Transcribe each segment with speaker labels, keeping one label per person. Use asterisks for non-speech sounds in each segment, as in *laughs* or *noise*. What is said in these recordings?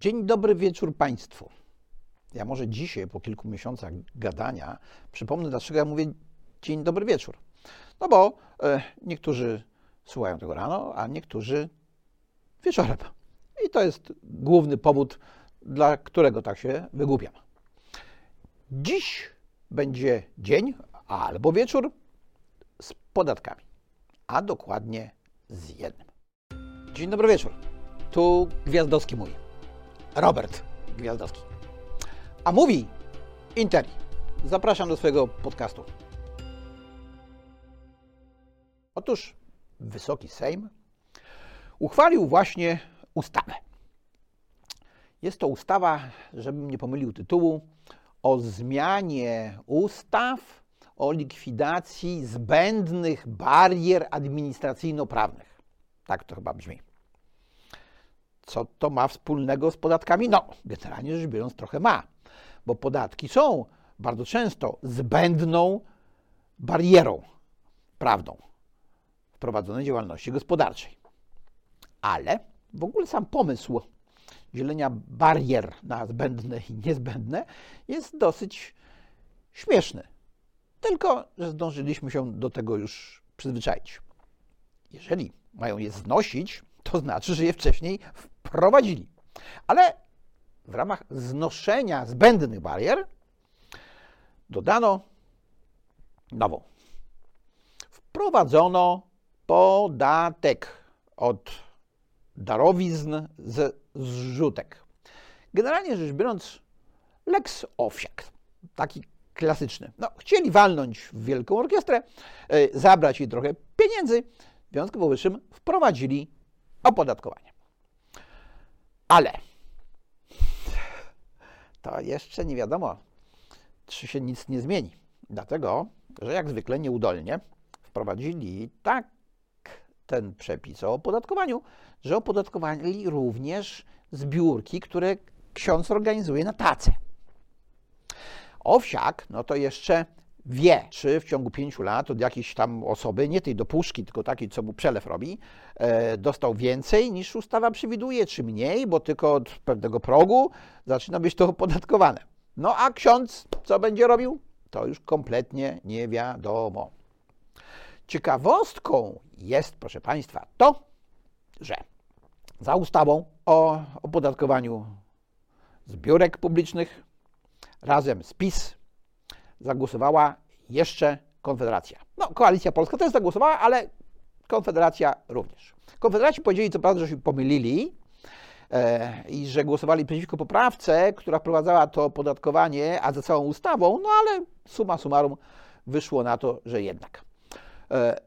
Speaker 1: Dzień dobry wieczór Państwu. Ja może dzisiaj, po kilku miesiącach gadania, przypomnę, dlaczego ja mówię dzień dobry wieczór. No bo e, niektórzy słuchają tego rano, a niektórzy wieczorem. I to jest główny powód, dla którego tak się wygłupiam. Dziś będzie dzień albo wieczór z podatkami, a dokładnie z jednym. Dzień dobry wieczór. Tu Gwiazdowski mój. Robert Gwiazdowski. A mówi Interi. Zapraszam do swojego podcastu. Otóż Wysoki Sejm uchwalił właśnie ustawę. Jest to ustawa, żebym nie pomylił tytułu, o zmianie ustaw o likwidacji zbędnych barier administracyjno-prawnych. Tak to chyba brzmi. Co to ma wspólnego z podatkami? No, generalnie rzecz biorąc, trochę ma, bo podatki są bardzo często zbędną barierą prawną w prowadzonej działalności gospodarczej. Ale w ogóle sam pomysł dzielenia barier na zbędne i niezbędne jest dosyć śmieszny. Tylko, że zdążyliśmy się do tego już przyzwyczaić. Jeżeli mają je znosić, to znaczy, że je wcześniej wprowadzili. Ale w ramach znoszenia zbędnych barier dodano nową. Wprowadzono podatek od darowizn ze zrzutek. Generalnie rzecz biorąc, Lex Owsiak, taki klasyczny. No, chcieli walnąć w wielką orkiestrę, e, zabrać jej trochę pieniędzy, w związku z powyższym wprowadzili opodatkowanie. Ale to jeszcze nie wiadomo, czy się nic nie zmieni. Dlatego, że jak zwykle nieudolnie wprowadzili tak ten przepis o opodatkowaniu, że opodatkowali również zbiórki, które ksiądz organizuje na tace. Owsiak, no to jeszcze wie, czy w ciągu pięciu lat od jakiejś tam osoby, nie tej do puszki, tylko takiej, co mu przelew robi, e, dostał więcej niż ustawa przewiduje, czy mniej, bo tylko od pewnego progu zaczyna być to opodatkowane. No a ksiądz co będzie robił? To już kompletnie nie wiadomo. Ciekawostką jest, proszę Państwa, to, że za ustawą o opodatkowaniu zbiórek publicznych razem z PiS zagłosowała jeszcze Konfederacja. No, Koalicja Polska też zagłosowała, ale Konfederacja również. Konfederaci powiedzieli co prawda, że się pomylili e, i że głosowali przeciwko poprawce, która wprowadzała to opodatkowanie, a za całą ustawą, no ale suma summarum wyszło na to, że jednak. E,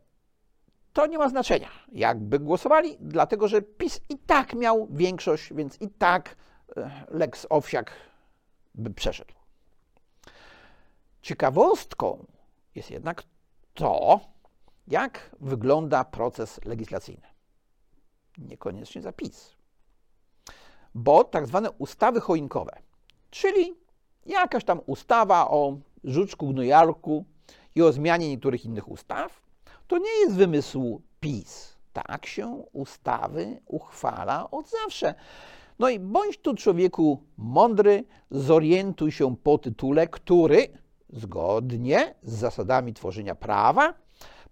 Speaker 1: to nie ma znaczenia, jakby głosowali, dlatego że PiS i tak miał większość, więc i tak e, Lex Owsiak by przeszedł. Ciekawostką jest jednak to, jak wygląda proces legislacyjny. Niekoniecznie zapis. Bo tak zwane ustawy choinkowe, czyli jakaś tam ustawa o żuczku gnojarku i o zmianie niektórych innych ustaw, to nie jest wymysł PiS. Tak się ustawy uchwala od zawsze. No i bądź tu człowieku mądry, zorientuj się po tytule, który zgodnie z zasadami tworzenia prawa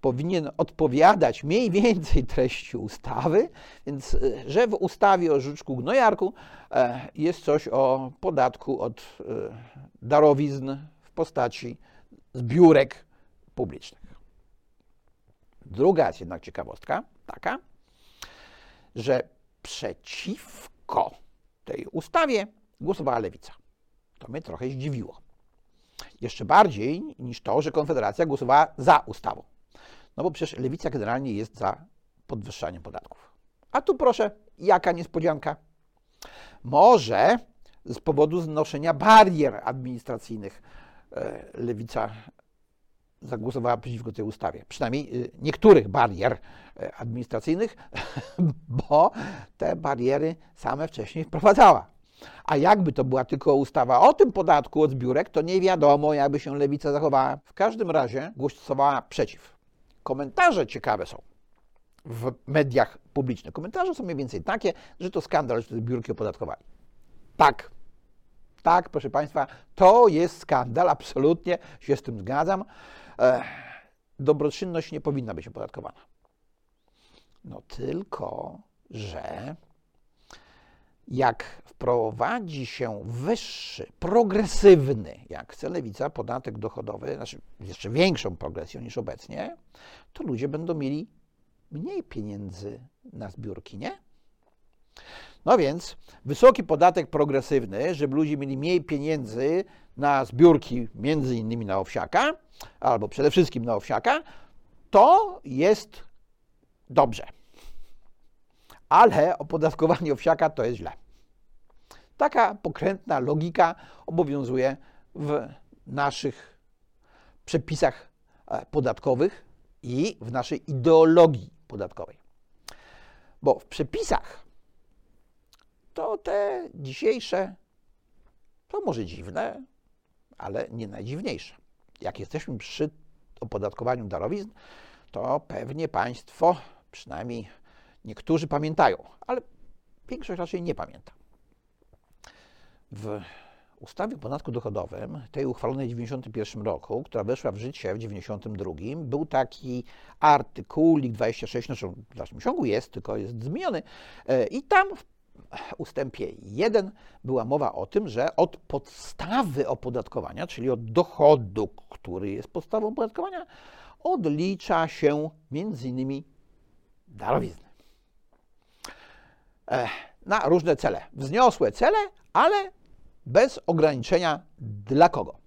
Speaker 1: powinien odpowiadać mniej więcej treści ustawy, więc e, że w ustawie o żuczku gnojarku e, jest coś o podatku od e, darowizn w postaci zbiórek publicznych. Druga jest jednak ciekawostka taka, że przeciwko tej ustawie głosowała lewica. To mnie trochę zdziwiło. Jeszcze bardziej niż to, że Konfederacja głosowała za ustawą. No bo przecież lewica generalnie jest za podwyższaniem podatków. A tu proszę, jaka niespodzianka. Może z powodu znoszenia barier administracyjnych e, lewica zagłosowała przeciwko tej ustawie. Przynajmniej y, niektórych barier e, administracyjnych, *laughs* bo te bariery same wcześniej wprowadzała. A jakby to była tylko ustawa o tym podatku od zbiórek, to nie wiadomo, jakby się lewica zachowała. W każdym razie głosowała przeciw. Komentarze ciekawe są w mediach publicznych. Komentarze są mniej więcej takie, że to skandal, że te zbiórki opodatkowali. Tak, tak, proszę Państwa, to jest skandal, absolutnie się z tym zgadzam. E, dobroczynność nie powinna być opodatkowana. No tylko, że jak wprowadzi się wyższy, progresywny, jak chce lewica, podatek dochodowy, znaczy jeszcze większą progresją niż obecnie, to ludzie będą mieli mniej pieniędzy na zbiórki, nie? No więc wysoki podatek progresywny, żeby ludzie mieli mniej pieniędzy na zbiórki, między innymi na owsiaka, albo przede wszystkim na owsiaka, to jest dobrze. Ale opodatkowanie owsiaka to jest źle. Taka pokrętna logika obowiązuje w naszych przepisach e, podatkowych i w naszej ideologii podatkowej. Bo w przepisach to te dzisiejsze to może dziwne, ale nie najdziwniejsze. Jak jesteśmy przy opodatkowaniu darowizn, to pewnie Państwo, przynajmniej niektórzy pamiętają, ale większość raczej nie pamięta. W ustawie o podatku dochodowym, tej uchwalonej w 1991 roku, która weszła w życie w 1992, był taki artykuł 26, znaczy w dalszym ciągu jest, tylko jest zmieniony, e, i tam w ustępie 1 była mowa o tym, że od podstawy opodatkowania, czyli od dochodu, który jest podstawą opodatkowania, odlicza się między innymi darowizny. Na różne cele. Wzniosłe cele, ale bez ograniczenia dla kogo.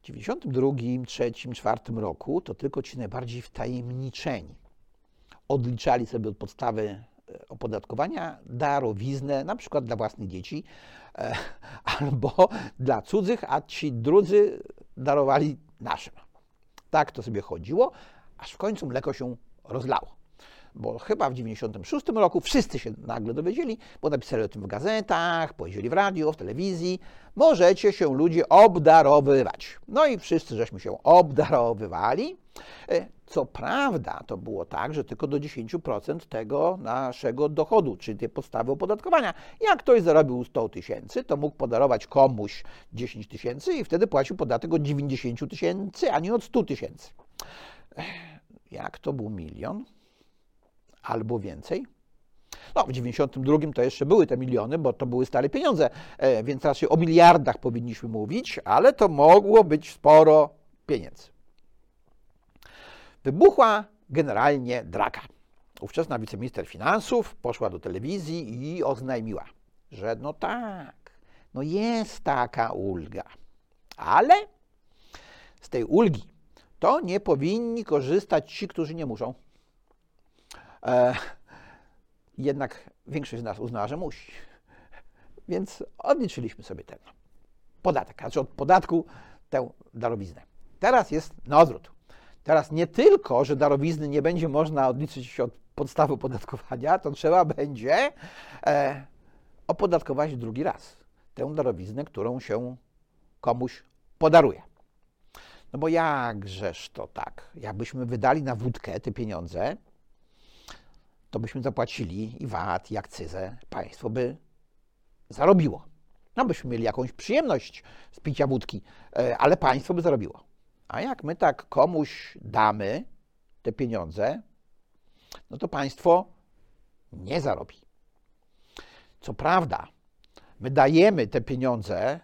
Speaker 1: W 92, 3, 4 roku to tylko ci najbardziej wtajemniczeni odliczali sobie od podstawy e, opodatkowania darowiznę, na przykład dla własnych dzieci e, *laughs* albo dla cudzych, a ci drudzy darowali naszym. Tak to sobie chodziło, aż w końcu mleko się rozlało bo chyba w 96 roku wszyscy się nagle dowiedzieli, bo napisali o tym w gazetach, powiedzieli w radio, w telewizji, możecie się ludzie obdarowywać. No i wszyscy żeśmy się obdarowywali. E, co prawda to było tak, że tylko do 10% tego naszego dochodu, czyli tej podstawy opodatkowania. Jak ktoś zarobił 100 tysięcy, to mógł podarować komuś 10 tysięcy i wtedy płacił podatek od 90 tysięcy, a nie od 100 tysięcy. Jak to był milion? Albo więcej. No, w 92 to jeszcze były te miliony, bo to były stare pieniądze, e, więc raczej o miliardach powinniśmy mówić, ale to mogło być sporo pieniędzy. Wybuchła generalnie draka. Ówczesna wiceminister finansów poszła do telewizji i oznajmiła, że no tak, no jest taka ulga, ale z tej ulgi to nie powinni korzystać ci, którzy nie muszą. E, jednak większość z nas uznała, że musi. Więc odliczyliśmy sobie ten podatek, znaczy od podatku tę darowiznę. Teraz jest na odwrót. Teraz nie tylko, że darowizny nie będzie można odliczyć od podstawy opodatkowania, to trzeba będzie e, opodatkować drugi raz tę darowiznę, którą się komuś podaruje. No bo jakżeż to tak? Jakbyśmy wydali na wódkę te pieniądze, to byśmy zapłacili i VAT, i akcyzę, państwo by zarobiło. No byśmy mieli jakąś przyjemność z picia wódki, e, ale państwo by zarobiło. A jak my tak komuś damy te pieniądze, no to państwo nie zarobi. Co prawda, my dajemy te pieniądze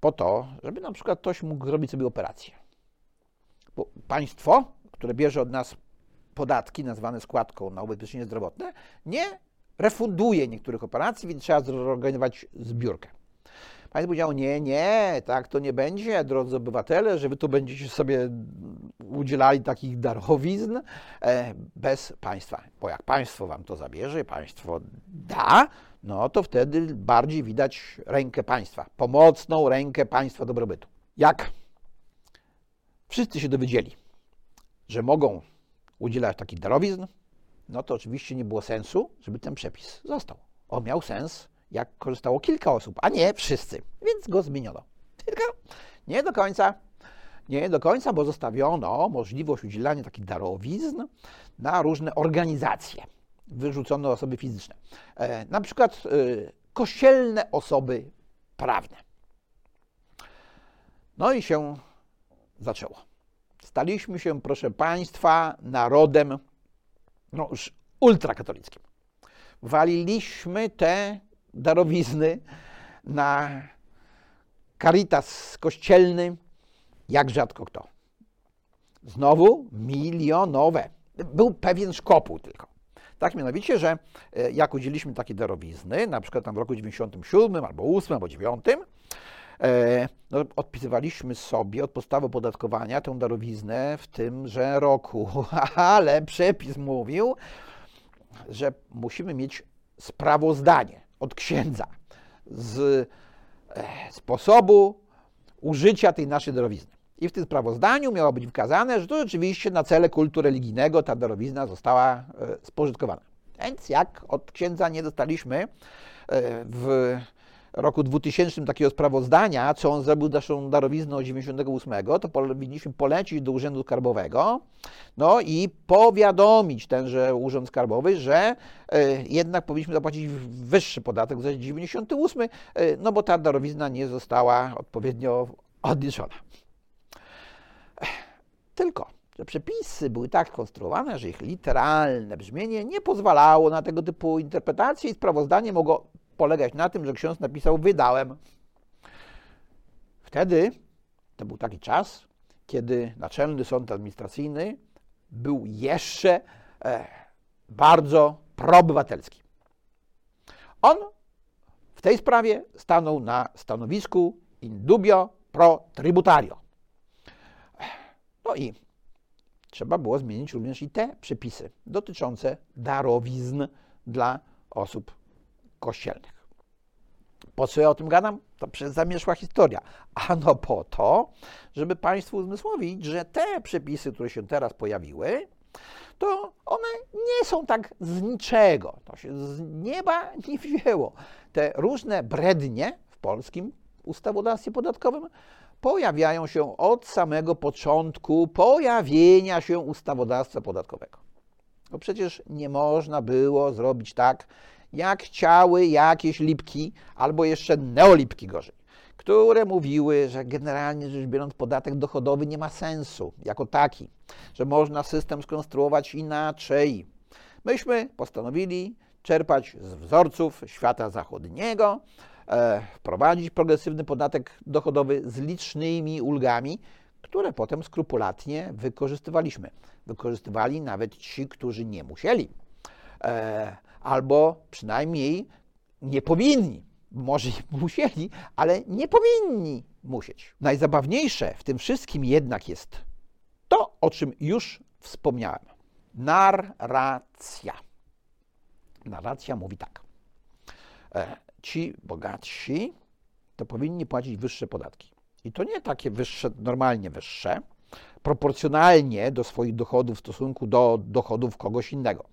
Speaker 1: po to, żeby na przykład ktoś mógł zrobić sobie operację. Bo państwo, które bierze od nas podatki nazwane składką na ubezpieczenie zdrowotne, nie refunduje niektórych operacji, więc trzeba zorganizować zbiórkę. Państwo powiedział, nie, nie, tak to nie będzie, drodzy obywatele, że wy tu będziecie sobie udzielali takich darowizn e, bez państwa. Bo jak państwo wam to zabierze, państwo da, no to wtedy bardziej widać rękę państwa, pomocną rękę państwa dobrobytu. Jak wszyscy się dowiedzieli, że mogą udzielać takich darowizn, no to oczywiście nie było sensu, żeby ten przepis został. On miał sens, jak korzystało kilka osób, a nie wszyscy, więc go zmieniono. Tylko nie do końca, nie do końca, bo zostawiono możliwość udzielania takich darowizn na różne organizacje. Wyrzucono osoby fizyczne. E, na przykład e, kościelne osoby prawne. No i się zaczęło. Staliśmy się, proszę Państwa, narodem no już ultrakatolickim. Waliliśmy te darowizny na caritas kościelny, jak rzadko kto. Znowu milionowe. Był pewien szkopuł tylko. Tak mianowicie, że e, jak udzieliliśmy takie darowizny, na przykład tam w roku 97 albo 8 albo 9, e, no, odpisywaliśmy sobie od podstawy opodatkowania tę darowiznę w tymże roku, *laughs* ale przepis mówił, że musimy mieć sprawozdanie od księdza z e, sposobu użycia tej naszej darowizny. I w tym sprawozdaniu miało być wskazane, że to rzeczywiście na cele kultu religijnego ta darowizna została e, spożytkowana. Więc jak od księdza nie dostaliśmy e, w roku 2000 takiego sprawozdania, co on zrobił naszą darowizną 98, to powinniśmy polecić do Urzędu Skarbowego no i powiadomić tenże Urząd Skarbowy, że e, jednak powinniśmy zapłacić wyższy podatek za 98, no bo ta darowizna nie została odpowiednio odliczona. Tylko, że przepisy były tak skonstruowane, że ich literalne brzmienie nie pozwalało na tego typu interpretacje i sprawozdanie mogło polegać na tym, że ksiądz napisał wydałem. Wtedy to był taki czas, kiedy Naczelny Sąd Administracyjny był jeszcze e, bardzo proobywatelski. On w tej sprawie stanął na stanowisku in dubio pro tributario. No i trzeba było zmienić również i te przepisy dotyczące darowizn dla osób kościelnych. Po co ja o tym gadam? To przez zamieszła historia. Ano po to, żeby Państwu uzmysłowić, że te przepisy, które się teraz pojawiły, to one nie są tak z niczego. To się z nieba nie wzięło. Te różne brednie w polskim ustawodawstwie podatkowym pojawiają się od samego początku pojawienia się ustawodawstwa podatkowego. Bo przecież nie można było zrobić tak, jak chciały jakieś lipki, albo jeszcze neolipki gorzej, które mówiły, że generalnie rzecz biorąc podatek dochodowy nie ma sensu jako taki, że można system skonstruować inaczej. Myśmy postanowili czerpać z wzorców świata zachodniego, E, wprowadzić progresywny podatek dochodowy z licznymi ulgami, które potem skrupulatnie wykorzystywaliśmy. Wykorzystywali nawet ci, którzy nie musieli, e, albo przynajmniej nie powinni. Może musieli, ale nie powinni musieć. Najzabawniejsze w tym wszystkim jednak jest to, o czym już wspomniałem. Narracja. Narracja mówi tak. E, ci bogatsi to powinni płacić wyższe podatki. I to nie takie wyższe, normalnie wyższe, proporcjonalnie do swoich dochodów w stosunku do dochodów kogoś innego,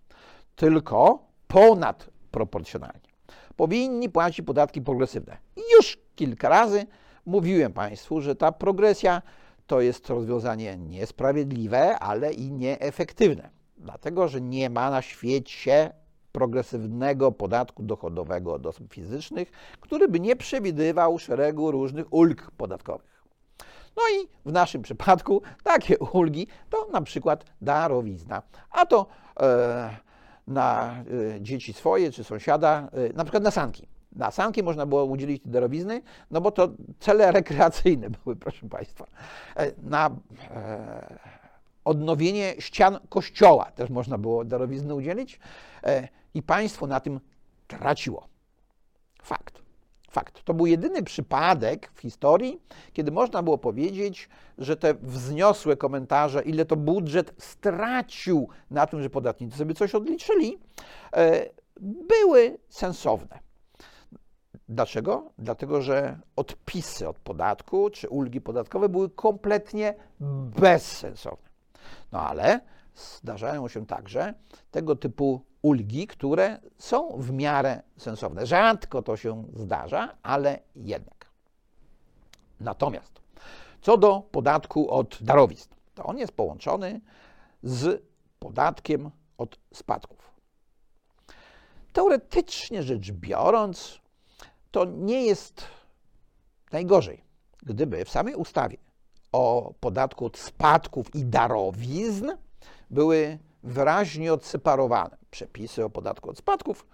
Speaker 1: tylko ponadproporcjonalnie. Powinni płacić podatki progresywne. Już kilka razy mówiłem Państwu, że ta progresja to jest rozwiązanie niesprawiedliwe, ale i nieefektywne. Dlatego, że nie ma na świecie progresywnego podatku dochodowego od osób fizycznych, który by nie przewidywał szeregu różnych ulg podatkowych. No i w naszym przypadku takie ulgi to na przykład darowizna, a to e, na e, dzieci swoje czy sąsiada, e, na przykład na sanki. Na sanki można było udzielić darowizny, no bo to cele rekreacyjne były, *laughs* proszę Państwa. E, na odnowienie ścian kościoła też można było darowizny udzielić. I państwo na tym traciło. Fakt. Fakt. To był jedyny przypadek w historii, kiedy można było powiedzieć, że te wzniosłe komentarze, ile to budżet stracił na tym, że podatnicy sobie coś odliczyli, e, były sensowne. Dlaczego? Dlatego, że odpisy od podatku czy ulgi podatkowe były kompletnie bezsensowne. No ale zdarzają się także tego typu ulgi, które są w miarę sensowne. Rzadko to się zdarza, ale jednak. Natomiast co do podatku od darowizn, to on jest połączony z podatkiem od spadków. Teoretycznie rzecz biorąc, to nie jest najgorzej, gdyby w samej ustawie o podatku od spadków i darowizn były wyraźnie odseparowane przepisy o podatku od spadków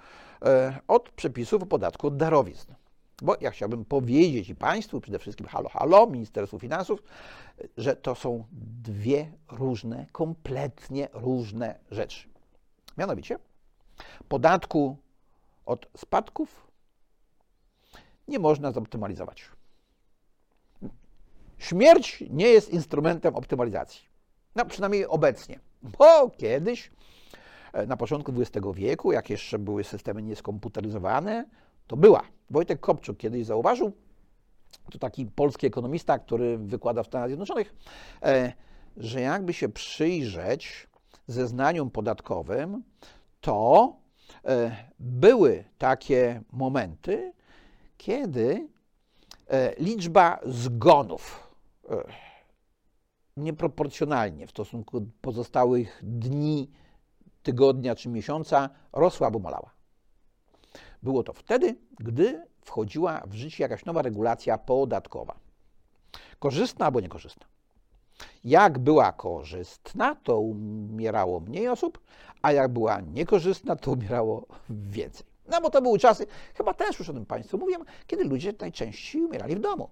Speaker 1: e, od przepisów o podatku od darowizn. Bo ja chciałbym powiedzieć i Państwu, przede wszystkim halo, halo, Ministerstwu Finansów, że to są dwie różne, kompletnie różne rzeczy. Mianowicie, podatku od spadków nie można zoptymalizować. Śmierć nie jest instrumentem optymalizacji. No, przynajmniej obecnie. Bo kiedyś, e, na początku XX wieku, jak jeszcze były systemy nieskomputeryzowane, to była. Wojtek Kopczuk kiedyś zauważył, to taki polski ekonomista, który wykłada w Stanach Zjednoczonych, e, że jakby się przyjrzeć zeznaniom podatkowym, to e, były takie momenty, kiedy liczba zgonów nieproporcjonalnie w stosunku do pozostałych dni, tygodnia czy miesiąca rosła albo malała. Było to wtedy, gdy wchodziła w życie jakaś nowa regulacja podatkowa. Korzystna albo niekorzystna. Jak była korzystna, to umierało mniej osób, a jak była niekorzystna, to umierało więcej. No bo to były czasy, chyba też już o tym Państwu mówiłem, kiedy ludzie najczęściej umierali w domu.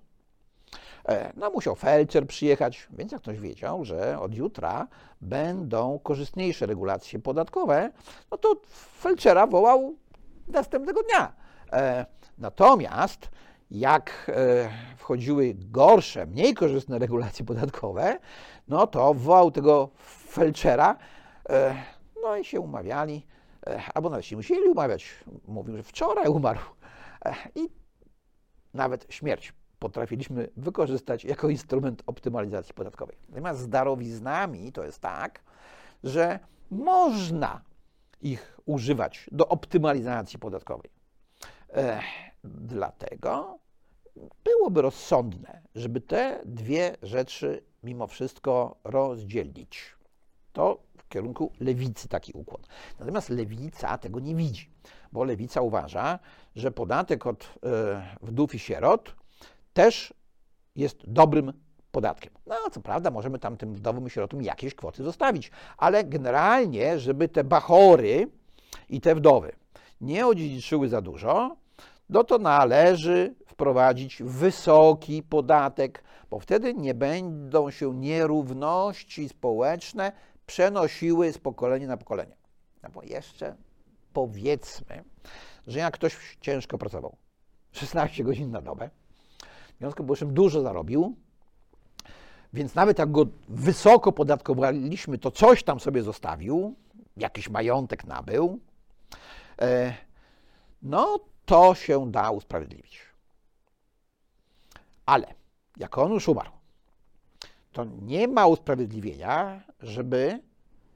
Speaker 1: E, no musiał felczer przyjechać, więc jak ktoś wiedział, że od jutra będą korzystniejsze regulacje podatkowe, no to felczera wołał następnego dnia. E, natomiast jak e, wchodziły gorsze, mniej korzystne regulacje podatkowe, no to wołał tego felczera, no i się umawiali, albo nawet się musieli umawiać. Mówił, że wczoraj umarł. I nawet śmierć potrafiliśmy wykorzystać jako instrument optymalizacji podatkowej. Natomiast z darowiznami to jest tak, że można ich używać do optymalizacji podatkowej. Ech, dlatego byłoby rozsądne, żeby te dwie rzeczy mimo wszystko rozdzielić. To w kierunku lewicy taki ukłon. Natomiast lewica tego nie widzi, bo lewica uważa, że podatek od e, wdów i sierot też jest dobrym podatkiem. No, co prawda, możemy tam tym wdowom i sierotom jakieś kwoty zostawić, ale generalnie, żeby te bachory i te wdowy nie odziedziczyły za dużo, no to należy wprowadzić wysoki podatek, bo wtedy nie będą się nierówności społeczne przenosiły z pokolenia na pokolenie. No bo jeszcze powiedzmy, że jak ktoś ciężko pracował 16 godzin na dobę, w związku powyższym dużo zarobił, więc nawet jak go wysoko podatkowaliśmy, to coś tam sobie zostawił, jakiś majątek nabył, e, no to się da usprawiedliwić. Ale jak on już umarł, to nie ma usprawiedliwienia, żeby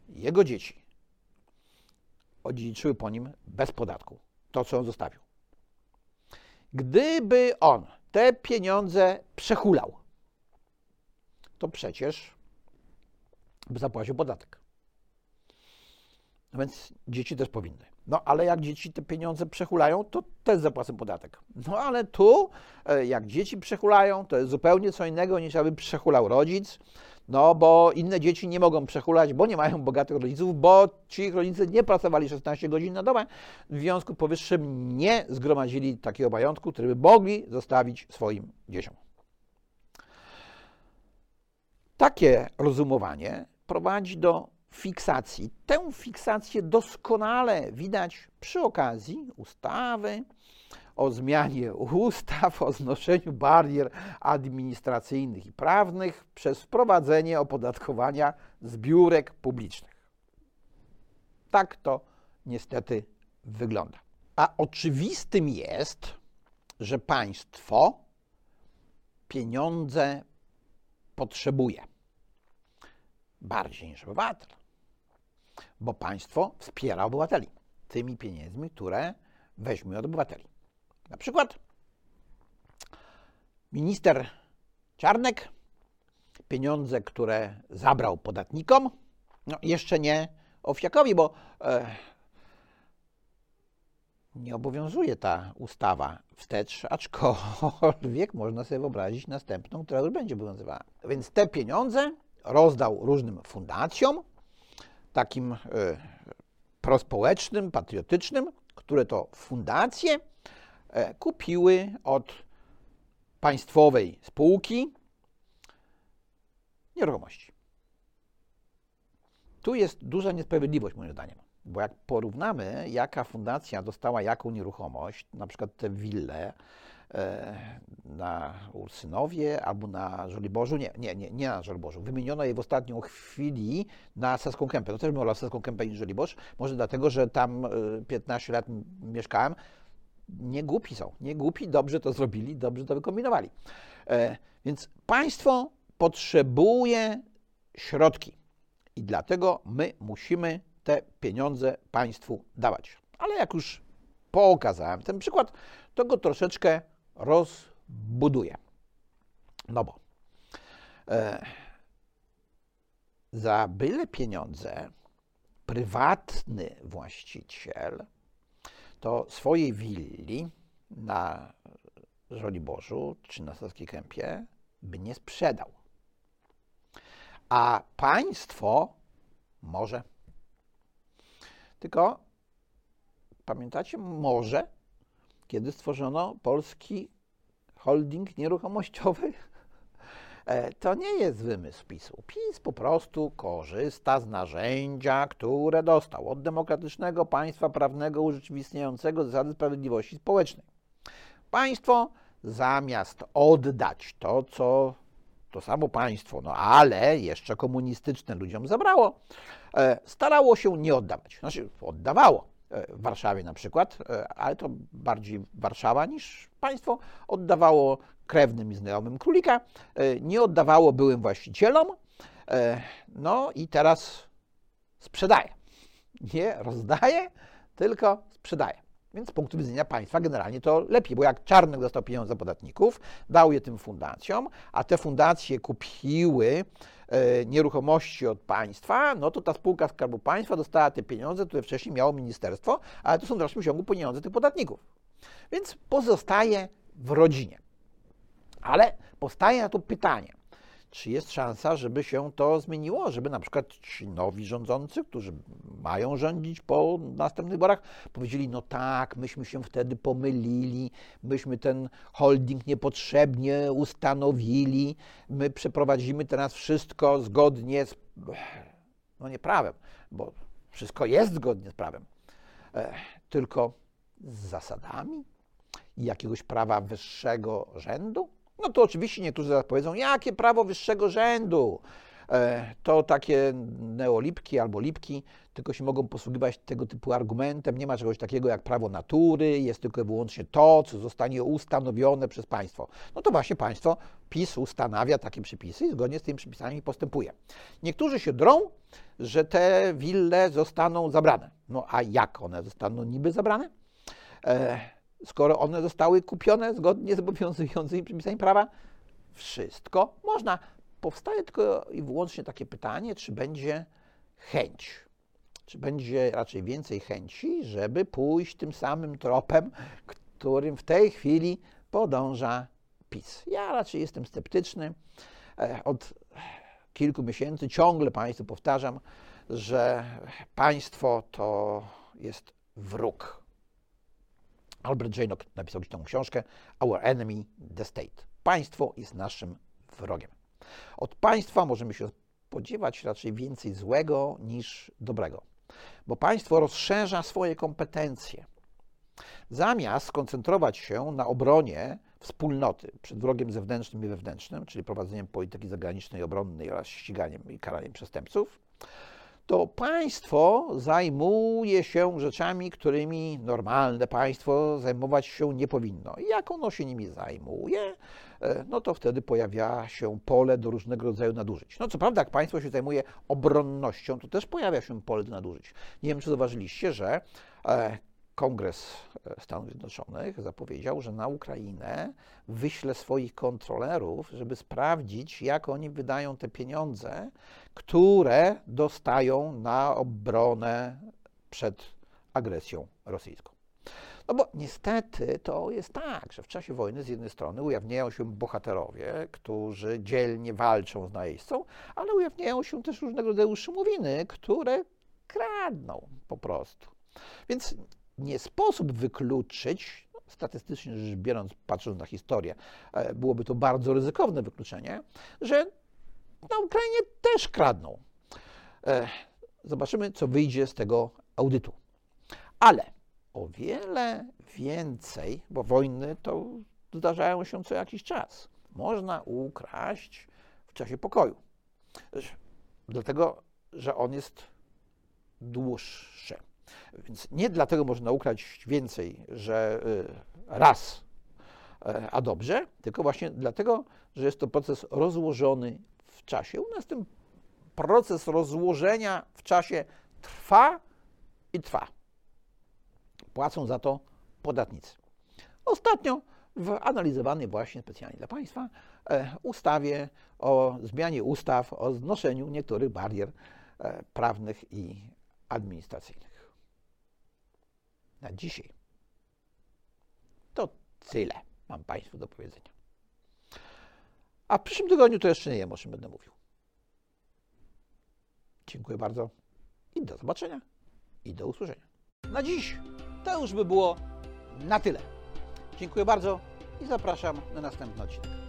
Speaker 1: jego dzieci odziedziczyły po nim bez podatku to, co on zostawił. Gdyby on te pieniądze przehulał, to przecież zapłacił podatek. No więc dzieci też powinny. No ale jak dzieci te pieniądze przehulają, to też zapłacą podatek. No ale tu, e, jak dzieci przehulają, to jest zupełnie co innego niż aby przehulał rodzic. No bo inne dzieci nie mogą przehulać, bo nie mają bogatych rodziców, bo ci rodzice nie pracowali 16 godzin na dobę, w związku powyższym nie zgromadzili takiego majątku, który by mogli zostawić swoim dzieciom. Takie rozumowanie prowadzi do fiksacji. Tę fiksację doskonale widać przy okazji ustawy o zmianie ustaw, o znoszeniu barier administracyjnych i prawnych przez wprowadzenie opodatkowania zbiórek publicznych. Tak to niestety wygląda. A oczywistym jest, że państwo pieniądze potrzebuje bardziej niż obywatel, bo państwo wspiera obywateli tymi pieniędzmi, które weźmie od obywateli. Na przykład minister Czarnek pieniądze, które zabrał podatnikom, no jeszcze nie Owsiakowi, bo e, nie obowiązuje ta ustawa wstecz, aczkolwiek *laughs* można sobie wyobrazić następną, która już będzie obowiązywała. Więc te pieniądze rozdał różnym fundacjom, takim y, prospołecznym, patriotycznym, które to fundacje e, kupiły od państwowej spółki nieruchomości. Tu jest duża niesprawiedliwość moim zdaniem, bo jak porównamy, jaka fundacja dostała jaką nieruchomość, na przykład te wille e, na Ursynowie albo na Żoliborzu, nie, nie, nie, nie na Żoliborzu, wymieniono je w ostatnią chwili na Saską Kępę. To też bym wolał Saską Kępę niż Żoliborz, może dlatego, że tam 15 e, lat mieszkałem, nie głupi są, nie głupi, dobrze to zrobili, dobrze to wykombinowali. E, więc państwo potrzebuje środki. I dlatego my musimy te pieniądze państwu dawać. Ale jak już pokazałem ten przykład, to go troszeczkę rozbuduję. No bo e, za byle pieniądze prywatny właściciel to swojej willi na Żoliborzu czy na Saskiej Kępie by nie sprzedał. A państwo może. Tylko pamiętacie, może, kiedy stworzono polski holding nieruchomościowy? *laughs* E, to nie jest wymysł PiSu. PiS po prostu korzysta z narzędzia, które dostał od demokratycznego państwa prawnego urzeczywistniającego zasady sprawiedliwości społecznej. Państwo zamiast oddać to, co to samo państwo, no ale jeszcze komunistyczne ludziom zabrało, e, starało się nie oddawać. Znaczy, oddawało w Warszawie na przykład, ale to bardziej Warszawa niż państwo, oddawało krewnym i znajomym królika, e, nie oddawało byłym właścicielom, e, no i teraz sprzedaje. Nie rozdaje, tylko sprzedaje. Więc z punktu widzenia państwa generalnie to lepiej, bo jak Czarnek dostał pieniądze podatników, dał je tym fundacjom, a te fundacje kupiły e, nieruchomości od państwa, no to ta spółka Skarbu Państwa dostała te pieniądze, które wcześniej miało ministerstwo, ale to są w dalszym ciągu pieniądze tych podatników. Więc pozostaje w rodzinie. Ale powstaje na to pytanie, czy jest szansa, żeby się to zmieniło, żeby na przykład ci nowi rządzący, którzy mają rządzić po następnych wyborach, powiedzieli, no tak, myśmy się wtedy pomylili, myśmy ten holding niepotrzebnie ustanowili, my przeprowadzimy teraz wszystko zgodnie z, no nie prawem, bo wszystko jest zgodnie z prawem, e, tylko z zasadami jakiegoś prawa wyższego rzędu? No to oczywiście niektórzy zaraz powiedzą, jakie prawo wyższego rzędu? E, to takie neolipki albo lipki tylko się mogą posługiwać tego typu argumentem. Nie ma czegoś takiego jak prawo natury, jest tylko i wyłącznie to, co zostanie ustanowione przez państwo. No to właśnie państwo, PiS ustanawia takie przepisy i zgodnie z tymi przepisami postępuje. Niektórzy się drą, że te wille zostaną zabrane. No a jak one zostaną niby zabrane? E, skoro one zostały kupione zgodnie z obowiązującymi przepisami prawa? Wszystko można. Powstaje tylko i wyłącznie takie pytanie, czy będzie chęć, czy będzie raczej więcej chęci, żeby pójść tym samym tropem, którym w tej chwili podąża PiS. Ja raczej jestem sceptyczny. E, od kilku miesięcy ciągle Państwu powtarzam, że państwo to jest wróg Albert Jaynock napisał tą książkę Our Enemy, the State. Państwo jest naszym wrogiem. Od państwa możemy się spodziewać raczej więcej złego niż dobrego, bo państwo rozszerza swoje kompetencje. Zamiast skoncentrować się na obronie wspólnoty przed wrogiem zewnętrznym i wewnętrznym, czyli prowadzeniem polityki zagranicznej, obronnej oraz ściganiem i karaniem przestępców, to państwo zajmuje się rzeczami, którymi normalne państwo zajmować się nie powinno. I jak ono się nimi zajmuje, e, no to wtedy pojawia się pole do różnego rodzaju nadużyć. No co prawda, jak państwo się zajmuje obronnością, to też pojawia się pole do nadużyć. Nie wiem, czy zauważyliście, że e, Kongres e, Stanów Zjednoczonych zapowiedział, że na Ukrainę wyśle swoich kontrolerów, żeby sprawdzić, jak oni wydają te pieniądze, które dostają na obronę przed agresją rosyjską. No bo niestety to jest tak, że w czasie wojny z jednej strony ujawniają się bohaterowie, którzy dzielnie walczą z najeźdźcą, ale ujawniają się też różnego rodzaju szumowiny, które kradną po prostu. Więc nie sposób wykluczyć, no, statystycznie rzecz biorąc, patrząc na historię, e, byłoby to bardzo ryzykowne wykluczenie, że na Ukrainie też kradną. E, Zobaczymy, co wyjdzie z tego audytu. Ale o wiele więcej, bo wojny to zdarzają się co jakiś czas, można ukraść w czasie pokoju. Dlatego, że on jest dłuższy. Więc nie dlatego można ukraść więcej, że y, raz, e, a dobrze, tylko właśnie dlatego, że jest to proces rozłożony w czasie. U nas ten proces rozłożenia w czasie trwa i trwa. Płacą za to podatnicy. Ostatnio w analizowanej właśnie specjalnie dla Państwa e, ustawie o zmianie ustaw o znoszeniu niektórych barier e, prawnych i administracyjnych. Na dzisiaj to tyle mam Państwu do powiedzenia. A w przyszłym tygodniu to jeszcze nie wiem, o czym będę mówił. Dziękuję bardzo i do zobaczenia i do usłyszenia. Na dziś to już by było na tyle. Dziękuję bardzo i zapraszam na następny odcinek.